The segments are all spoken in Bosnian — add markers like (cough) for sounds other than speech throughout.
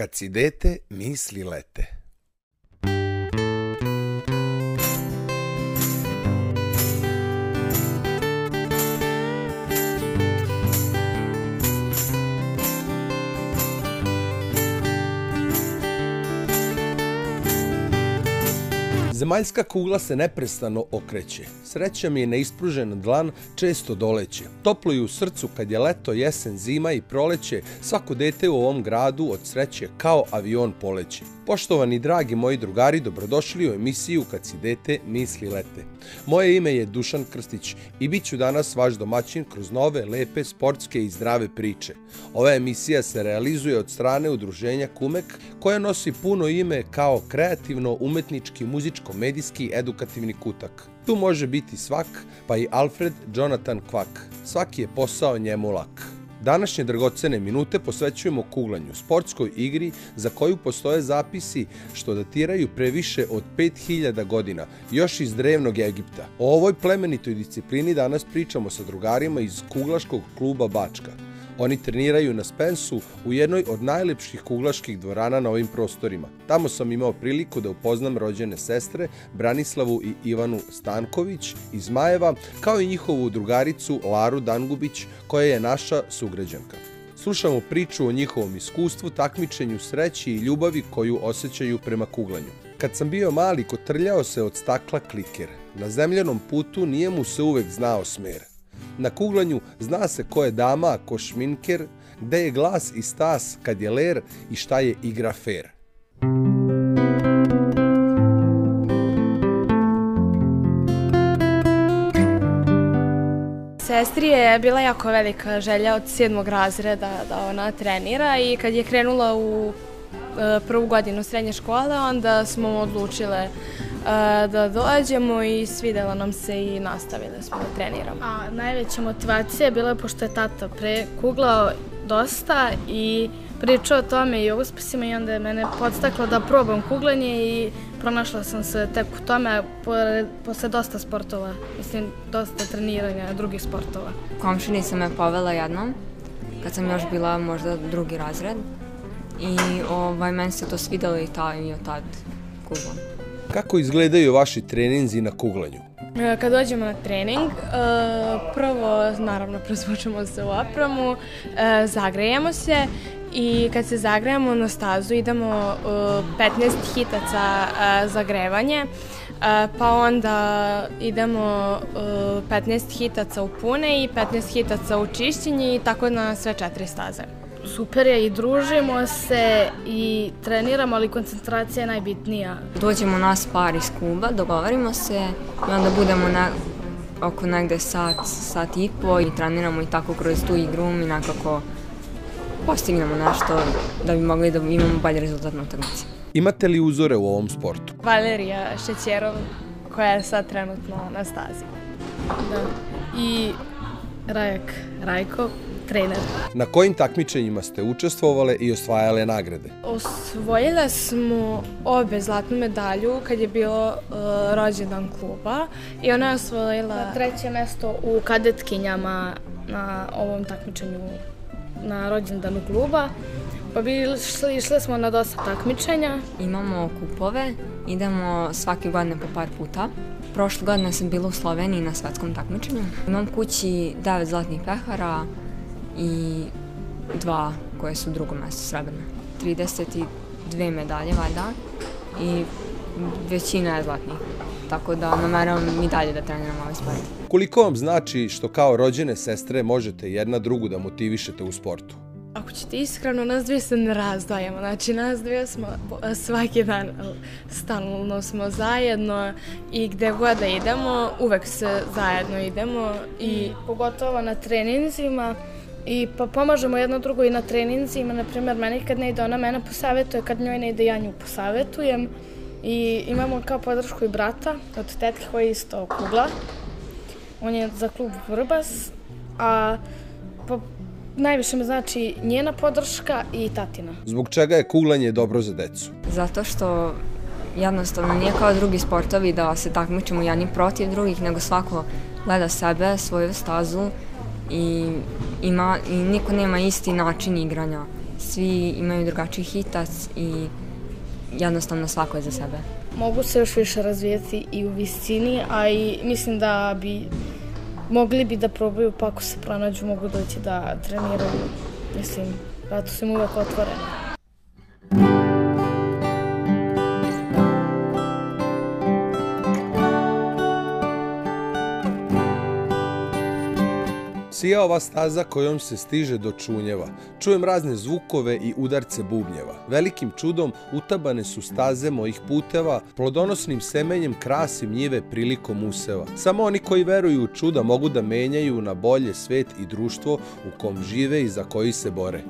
Kad si dete, misli lete. Zemaljska kugla se neprestano okreće. Sreća mi je neispružen dlan često doleće. Toplo je u srcu kad je leto, jesen, zima i proleće. Svako dete u ovom gradu od sreće kao avion poleće. Poštovani dragi moji drugari, dobrodošli u emisiju Kad si dete misli lete. Moje ime je Dušan Krstić i bit ću danas vaš domaćin kroz nove, lepe, sportske i zdrave priče. Ova emisija se realizuje od strane udruženja Kumek, koja nosi puno ime kao kreativno, umetnički, muzičko-medijski, edukativni kutak. Tu može biti svak, pa i Alfred Jonathan Kvak. Svaki je posao njemu lak. Današnje dragocene minute posvećujemo kuglanju, sportskoj igri za koju postoje zapisi što datiraju previše od 5000 godina, još iz drevnog Egipta. O ovoj plemenitoj disciplini danas pričamo sa drugarima iz kuglaškog kluba Bačka. Oni treniraju na Spensu u jednoj od najlepših kuglaških dvorana na ovim prostorima. Tamo sam imao priliku da upoznam rođene sestre Branislavu i Ivanu Stanković iz Majeva, kao i njihovu drugaricu Laru Dangubić, koja je naša sugrađanka. Slušamo priču o njihovom iskustvu, takmičenju, sreći i ljubavi koju osjećaju prema kuglanju. Kad sam bio mali, kotrljao se od stakla kliker. Na zemljanom putu nije mu se uvek znao smer. Na kuglanju zna se ko je dama, ko šminker, gde je glas i stas kad je ler i šta je igra fair. Sestri je bila jako velika želja od sedmog razreda da ona trenira i kad je krenula u e, prvu godinu srednje škole, onda smo odlučile da dođemo i svidela nam se i nastavili smo da treniramo. A najveća motivacija je bila pošto je tata prekuglao dosta i pričao o tome i o uspesima i onda je mene podstaklo da probam kuglanje i pronašla sam se tek u tome posle dosta sportova, mislim dosta treniranja drugih sportova. Komšinica me povela jednom kad sam još bila možda drugi razred i ovaj, meni se to svidalo i, ta, i od tad kuglam. Kako izgledaju vaši treninzi na kuglanju? E, kad dođemo na trening, e, prvo, naravno, (laughs) prozvučemo se u opramu, e, zagrejemo se i kad se zagrejemo na stazu idemo 15 hitaca zagrevanje, pa onda idemo 15 hitaca u pune i 15 hitaca u čišćenje i tako na sve četiri staze super je i družimo se i treniramo, ali koncentracija je najbitnija. Dođemo nas par iz kluba, dogovorimo se i onda budemo na, oko negde sat, sat i po i treniramo i tako kroz tu igru mi nekako postignemo nešto da bi mogli da imamo bolji rezultat na utakmici. Imate li uzore u ovom sportu? Valerija Šećerov koja je sad trenutno na stazi. Da. I Rajak Rajko trener. Na kojim takmičenjima ste učestvovale i osvajale nagrade? Osvojile smo obe zlatnu medalju kad je bilo uh, rođendan kluba i ona je osvojila... Na treće mesto u kadetkinjama na ovom takmičenju na rođendanu kluba. Pa bi išli, išli smo na dosta takmičenja. Imamo kupove, idemo svake godine po par puta. Prošle godine sam bila u Sloveniji na svetskom takmičenju. Imam kući devet zlatnih pehara, i dva koje su drugo mjesto srebrne. 32 medalje valjda i većina je zlatnih. Tako da nameravam i dalje da treniram ovaj sport. Koliko vam znači što kao rođene sestre možete jedna drugu da motivišete u sportu? Ako ćete iskreno, nas dvije se ne razdajemo. Znači, nas dvije smo svaki dan stalno smo zajedno i gde god da idemo, uvek se zajedno idemo. I pogotovo na treninzima, I pa pomažemo jedno drugo i na treninzima, na primjer, meni kad ne ide ona mene posavetuje, kad njoj ne ide ja nju posavetujem. I imamo kao podršku i brata od tetke koja je isto kugla. On je za klub Vrbas, a pa najviše me znači njena podrška i tatina. Zbog čega je kuglanje dobro za decu? Zato što jednostavno nije kao drugi sportovi da se takmičimo jedni protiv drugih, nego svako gleda sebe, svoju stazu i ima i niko nema isti način igranja. svi imaju drugačiji hitac i jednostavno svako je za sebe. Mogu se još više razvijeti i u visini, a i mislim da bi mogli bi da probaju pa ako se pronađu mogu doći da treniraju. Mislim, vratu im uvek otvorena. Sija ova staza kojom se stiže do čunjeva. Čujem razne zvukove i udarce bubnjeva. Velikim čudom utabane su staze mojih puteva, plodonosnim semenjem krasim njive prilikom useva. Samo oni koji veruju u čuda mogu da menjaju na bolje svet i društvo u kom žive i za koji se bore.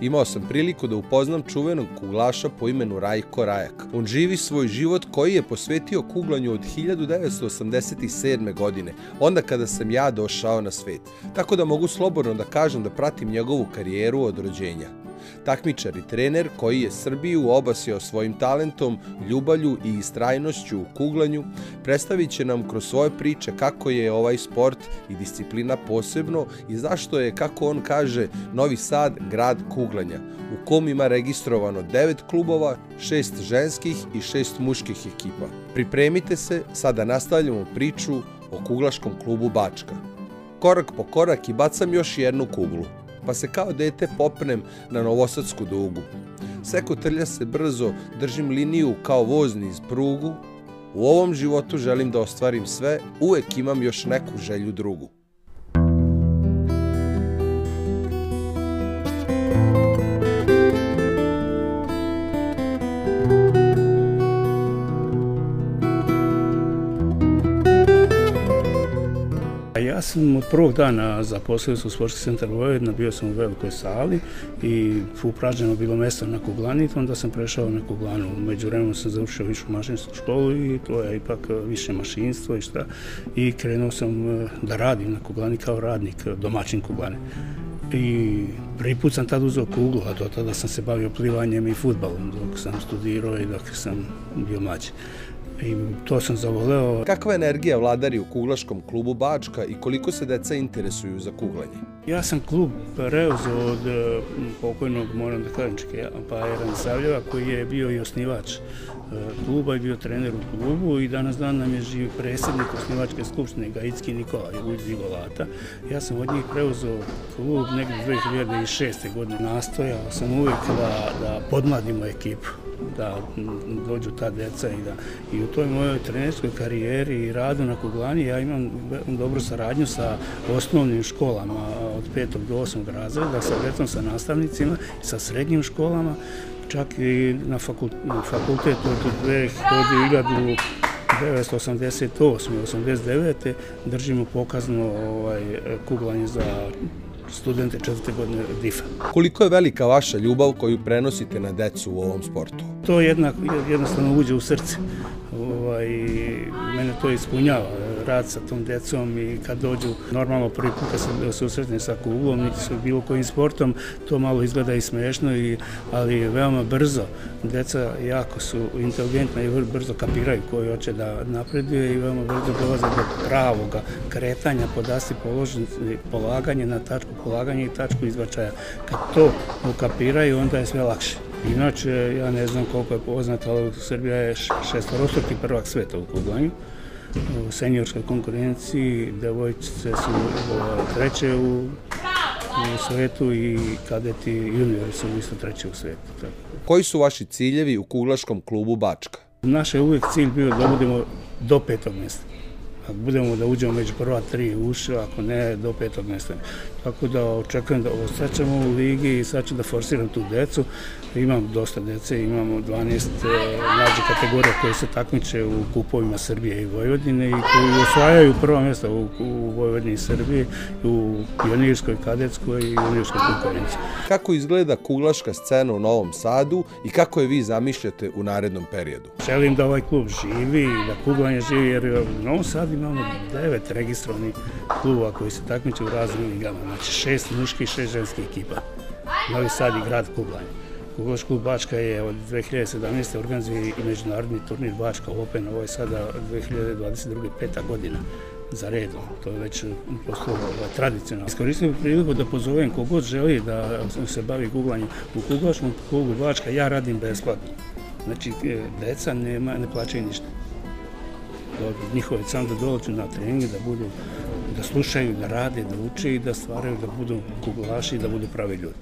Imao sam priliku da upoznam čuvenog kuglaša po imenu Rajko Rajak. On živi svoj život koji je posvetio kuglanju od 1987. godine, onda kada sam ja došao na svet. Tako da mogu slobodno da kažem da pratim njegovu karijeru od rođenja takmičar i trener koji je Srbiju obasio svojim talentom, ljubalju i istrajnošću u kuglanju, predstavit će nam kroz svoje priče kako je ovaj sport i disciplina posebno i zašto je, kako on kaže, Novi Sad grad kuglanja, u kom ima registrovano devet klubova, šest ženskih i šest muških ekipa. Pripremite se, sada nastavljamo priču o kuglaškom klubu Bačka. Korak po korak i bacam još jednu kuglu pa se kao dete popnem na novosadsku dugu. Seko trlja se brzo, držim liniju kao vozni iz prugu. U ovom životu želim da ostvarim sve, uvek imam još neku želju drugu. Ja sam od prvog dana zaposlio se u sportski centar Vojvodina, bio sam u velikoj sali i upražnjeno bilo mesto na Kuglanit, onda sam prešao na kuglanu. Među vremenom sam završio višu mašinsku školu i to je ipak više mašinstvo i šta. I krenuo sam e, da radim na kuglani kao radnik, e, domaćin kuglane. I prvi put sam tad uzeo kuglu, a do tada sam se bavio plivanjem i futbalom dok sam studirao i dok sam bio mlađi i to sam zavoleo. Kakva energija vladari u kuglaškom klubu Bačka i koliko se deca interesuju za kuglanje? Ja sam klub preuzeo od e, pokojnog, moram da kažem, pa Eran Savljeva, koji je bio i osnivač e, kluba i bio trener u klubu i danas dan nam je živ predsjednik osnivačke skupštine Gaitski Nikola iz Igolata. Ja sam od njih preuzeo klub negdje 2006. godine. Nastojao sam uvijek da, da podmladimo ekipu da dođu ta deca i da i u toj mojoj trenerskoj karijeri i radu na Kuglani ja imam dobru saradnju sa osnovnim školama od 5. do 8. razreda sa djecom, sa nastavnicima i sa srednjim školama čak i na, fakultet, na fakultetu od 1988. 89. držimo pokazno ovaj, kuglanje za studente četvrte godine DIFA. Koliko je velika vaša ljubav koju prenosite na decu u ovom sportu? To jednostavno uđe u srce. Ovaj, mene to ispunjava rad sa tom decom i kad dođu normalno prvi put kad se susretne sa kuglom niti sa bilo kojim sportom, to malo izgleda i smešno, i, ali veoma brzo. Deca jako su inteligentna i brzo kapiraju koji hoće da napreduje i veoma brzo dolaze do pravoga kretanja, podasti položenje, polaganje na tačku polaganja i tačku izvačaja. Kad to ukapiraju, onda je sve lakše. Inače, ja ne znam koliko je poznato, ali Srbija je šestorostruki prvak sveta u kuglanju u seniorskoj konkurenciji, devojčice su treće u, u svetu i kadeti juniori su isto treće u svetu. Tako. Koji su vaši ciljevi u kuglaškom klubu Bačka? Naš je uvijek cilj bio da budemo do petog mjesta ako budemo da uđemo među prva tri uše, ako ne, do petog mjesta. Tako da očekujem da ostaćemo u ligi i sad ću da forsiram tu decu. Imam dosta dece, imamo 12 mlađe kategorije koje se takmiče u kupovima Srbije i Vojvodine i koji osvajaju prva mjesta u, u Vojvodini i Srbiji, u pionirskoj, kadetskoj i juniorskoj konkurenciji. Kako izgleda kuglaška scena u Novom Sadu i kako je vi zamišljate u narednom periodu? Želim da ovaj klub živi i da kuglanje živi jer u Novom Sadu imamo devet registrovanih kluba koji se takmiče u raznim ligama. Znači šest muških i šest ženskih ekipa. Novi Sad i grad Kuglanje. Kuglaš klub Bačka je od 2017. organizuje i međunarodni turnir Bačka Open, ovo je sada 2022. peta godina za redom. To je već postalo tradicionalno. Iskoristim priliku da pozovem kogod želi da se bavi guglanjem u kuglačnom klubu Bačka, ja radim besplatno. Znači, e, deca nema, ne plaćaju ništa. Njihove sam da dolaću na treninge, da budu, da slušaju, da rade, da uče i da stvaraju, da budu kuglaši i da budu pravi ljudi.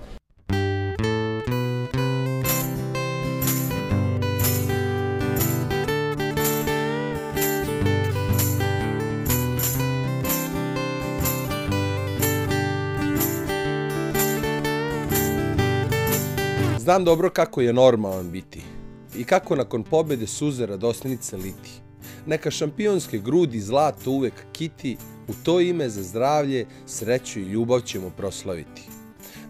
Znam dobro kako je normalan biti i kako nakon pobede suze radosnice liti. Neka šampionske grudi zlato uvek kiti, u to ime za zdravlje, sreću i ljubav ćemo proslaviti.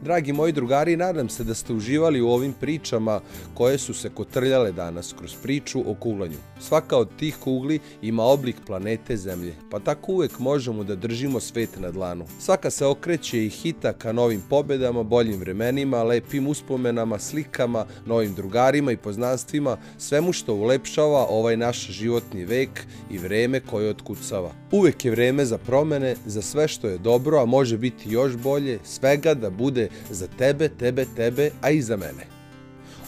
Dragi moji drugari, nadam se da ste uživali u ovim pričama koje su se kotrljale danas kroz priču o kuglanju. Svaka od tih kugli ima oblik planete Zemlje, pa tako uvek možemo da držimo svet na dlanu. Svaka se okreće i hita ka novim pobedama, boljim vremenima, lepim uspomenama, slikama, novim drugarima i poznanstvima, svemu što ulepšava ovaj naš životni vek i vreme koje otkucava. Uvek je vreme za promene, za sve što je dobro, a može biti još bolje, svega da bude za tebe, tebe, tebe, a i za mene.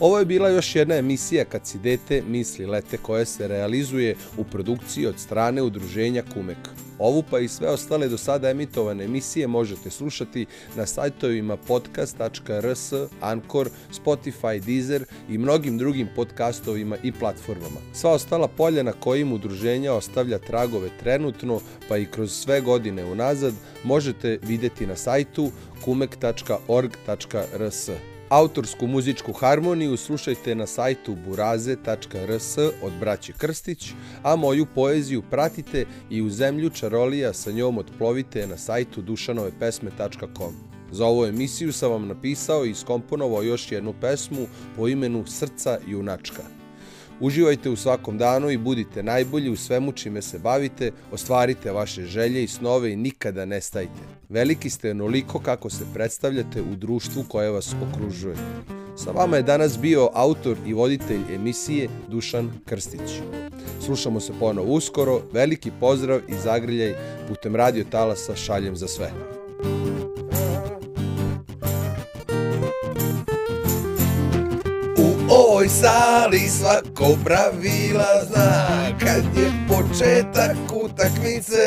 Ovo je bila još jedna emisija kad si dete misli lete koja se realizuje u produkciji od strane udruženja Kumek. Ovu pa i sve ostale do sada emitovane emisije možete slušati na sajtovima podcast.rs, Anchor, Spotify, Deezer i mnogim drugim podcastovima i platformama. Sva ostala polja na kojim udruženja ostavlja tragove trenutno pa i kroz sve godine unazad možete videti na sajtu kumek.org.rs. Autorsku muzičku harmoniju slušajte na sajtu buraze.rs od braće Krstić, a moju poeziju pratite i u zemlju čarolija sa njom otplovite na sajtu dušanovepesme.com. Za ovu emisiju sam vam napisao i skomponovao još jednu pesmu po imenu Srca junačka. Uživajte u svakom danu i budite najbolji u svemu čime se bavite, ostvarite vaše želje i snove i nikada ne stajte. Veliki ste onoliko kako se predstavljate u društvu koje vas okružuje. Sa vama je danas bio autor i voditelj emisije Dušan Krstić. Slušamo se ponovo uskoro, veliki pozdrav i zagrljaj putem radio talasa šaljem za sve. Ovoj sali svako pravila zna. Kad je početak utakmice,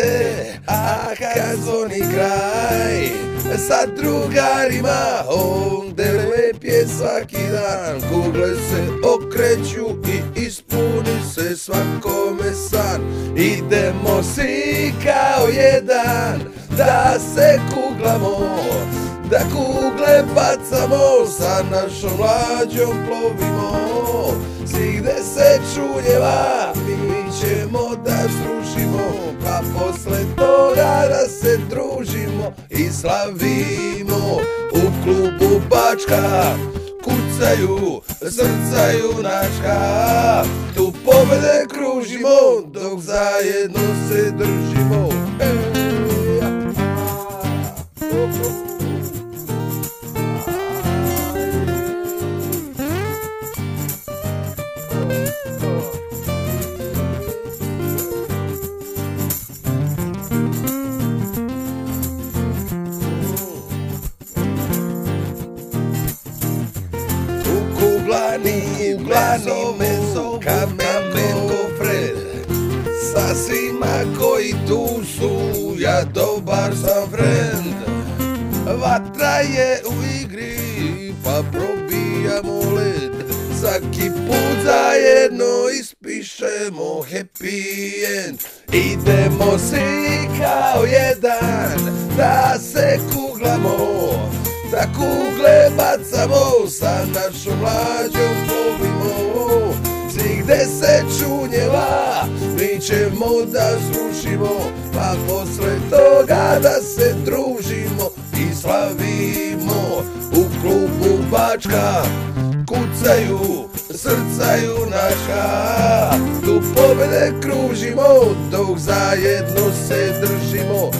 a kad zvoni kraj Sa drugarima ovde lep je svaki dan. Kugle se okreću i ispuni se svakome san. Idemo svi kao jedan da se kuglamo da kugle bacamo, sa našom mlađom plovimo. Svih deset čuljeva mi ćemo da srušimo, pa posle toga da se družimo i slavimo u klubu Bačka. Kucaju srca junačka, tu pobede kružimo, dok zajedno se držimo. Hey. meso, idemo happy end. Idemo svi kao jedan, da se kuglamo Da kugle bacamo sa našom mlađom plovimo gde se čunjeva mi ćemo da zrušimo Pa posle toga da se družimo i slavimo. U klubu Bačka kucaju srca junaka Tu pobjede kružimo, dok zajedno se držimo.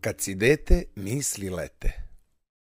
Kad si dete, misli lete.